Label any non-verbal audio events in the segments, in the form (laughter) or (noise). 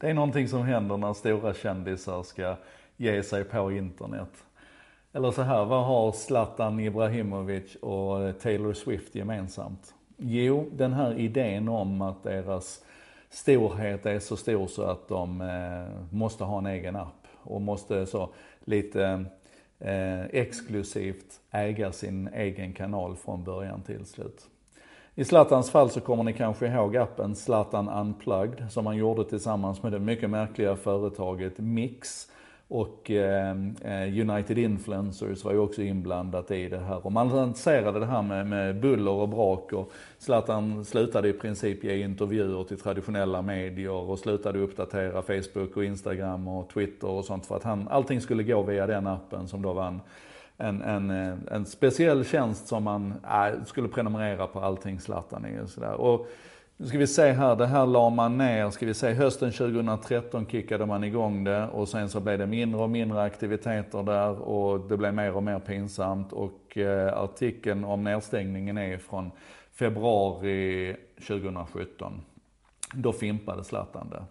Det är någonting som händer när stora kändisar ska ge sig på internet. Eller så här, vad har Zlatan Ibrahimovic och Taylor Swift gemensamt? Jo, den här idén om att deras storhet är så stor så att de eh, måste ha en egen app och måste så lite eh, exklusivt äga sin egen kanal från början till slut. I Zlatans fall så kommer ni kanske ihåg appen Zlatan Unplugged som han gjorde tillsammans med det mycket märkliga företaget Mix. Och eh, eh, United Influencers var ju också inblandat i det här. Och man lanserade det här med, med buller och brak och Zlatan slutade i princip ge intervjuer till traditionella medier och slutade uppdatera Facebook och Instagram och Twitter och sånt för att han, allting skulle gå via den appen som då var en en, eh, en, speciell tjänst som man äh, skulle prenumerera på allting Zlatan i och sådär. Och nu ska vi se här, det här la man ner, ska vi se, hösten 2013 kickade man igång det och sen så blev det mindre och mindre aktiviteter där och det blev mer och mer pinsamt och eh, artikeln om nedstängningen är från februari 2017. Då fimpade Zlatan det.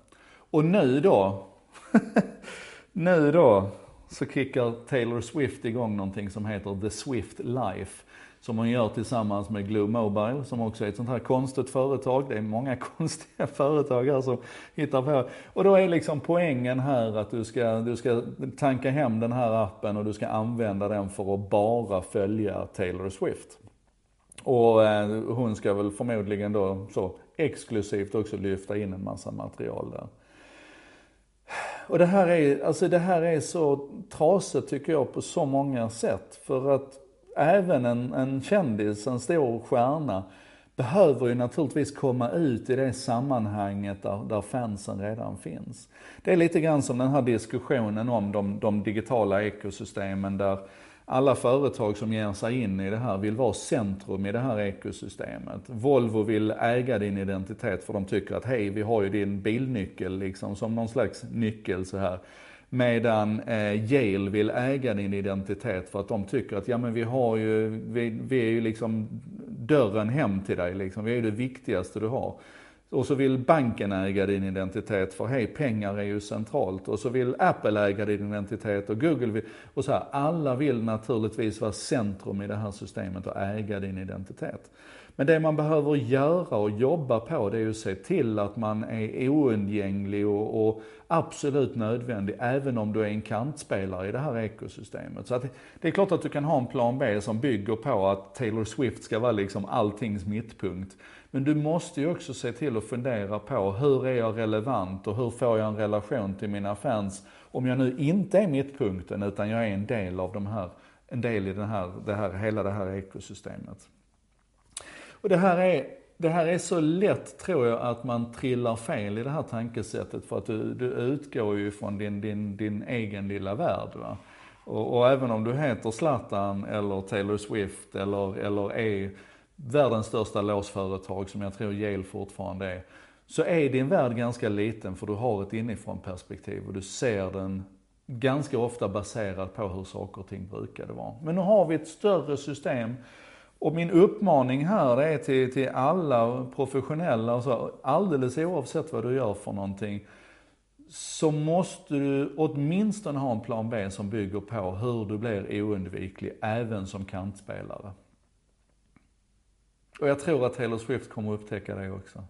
Och nu då, (laughs) nu då, så kickar Taylor Swift igång någonting som heter The Swift Life. Som hon gör tillsammans med Glue Mobile som också är ett sånt här konstigt företag. Det är många (laughs) konstiga företag här som hittar på. Och då är liksom poängen här att du ska, du ska tanka hem den här appen och du ska använda den för att bara följa Taylor Swift. Och eh, hon ska väl förmodligen då så exklusivt också lyfta in en massa material där. Och det här är, alltså det här är så trasigt tycker jag på så många sätt. För att även en, en kändis, en stor stjärna, behöver ju naturligtvis komma ut i det sammanhanget där, där fansen redan finns. Det är lite grann som den här diskussionen om de, de digitala ekosystemen där alla företag som ger sig in i det här vill vara centrum i det här ekosystemet. Volvo vill äga din identitet för de tycker att hej, vi har ju din bilnyckel liksom som någon slags nyckel så här. Medan eh, Yale vill äga din identitet för att de tycker att ja men vi har ju, vi, vi är ju liksom dörren hem till dig liksom. Vi är ju det viktigaste du har. Och så vill banken äga din identitet för hej, pengar är ju centralt. Och så vill Apple äga din identitet och Google vill, och så här. Alla vill naturligtvis vara centrum i det här systemet och äga din identitet. Men det man behöver göra och jobba på det är ju att se till att man är oundgänglig och, och absolut nödvändig även om du är en kantspelare i det här ekosystemet. Så att det är klart att du kan ha en plan B som bygger på att Taylor Swift ska vara liksom alltings mittpunkt. Men du måste ju också se till att fundera på hur är jag relevant och hur får jag en relation till mina fans om jag nu inte är mittpunkten utan jag är en del av de här, en del i den här, det här, hela det här ekosystemet. Och det här är, det här är så lätt tror jag att man trillar fel i det här tankesättet för att du, du utgår ju från din, din, din egen lilla värld. Va? Och, och, även om du heter Zlatan eller Taylor Swift eller, eller är världens största låsföretag som jag tror Yale fortfarande är. Så är din värld ganska liten för du har ett inifrån perspektiv och du ser den ganska ofta baserat på hur saker och ting brukade vara. Men nu har vi ett större system och min uppmaning här är till, till alla professionella, och så, alldeles oavsett vad du gör för någonting, så måste du åtminstone ha en plan B som bygger på hur du blir oundviklig även som kantspelare. Och jag tror att Taylor Swift kommer upptäcka det också.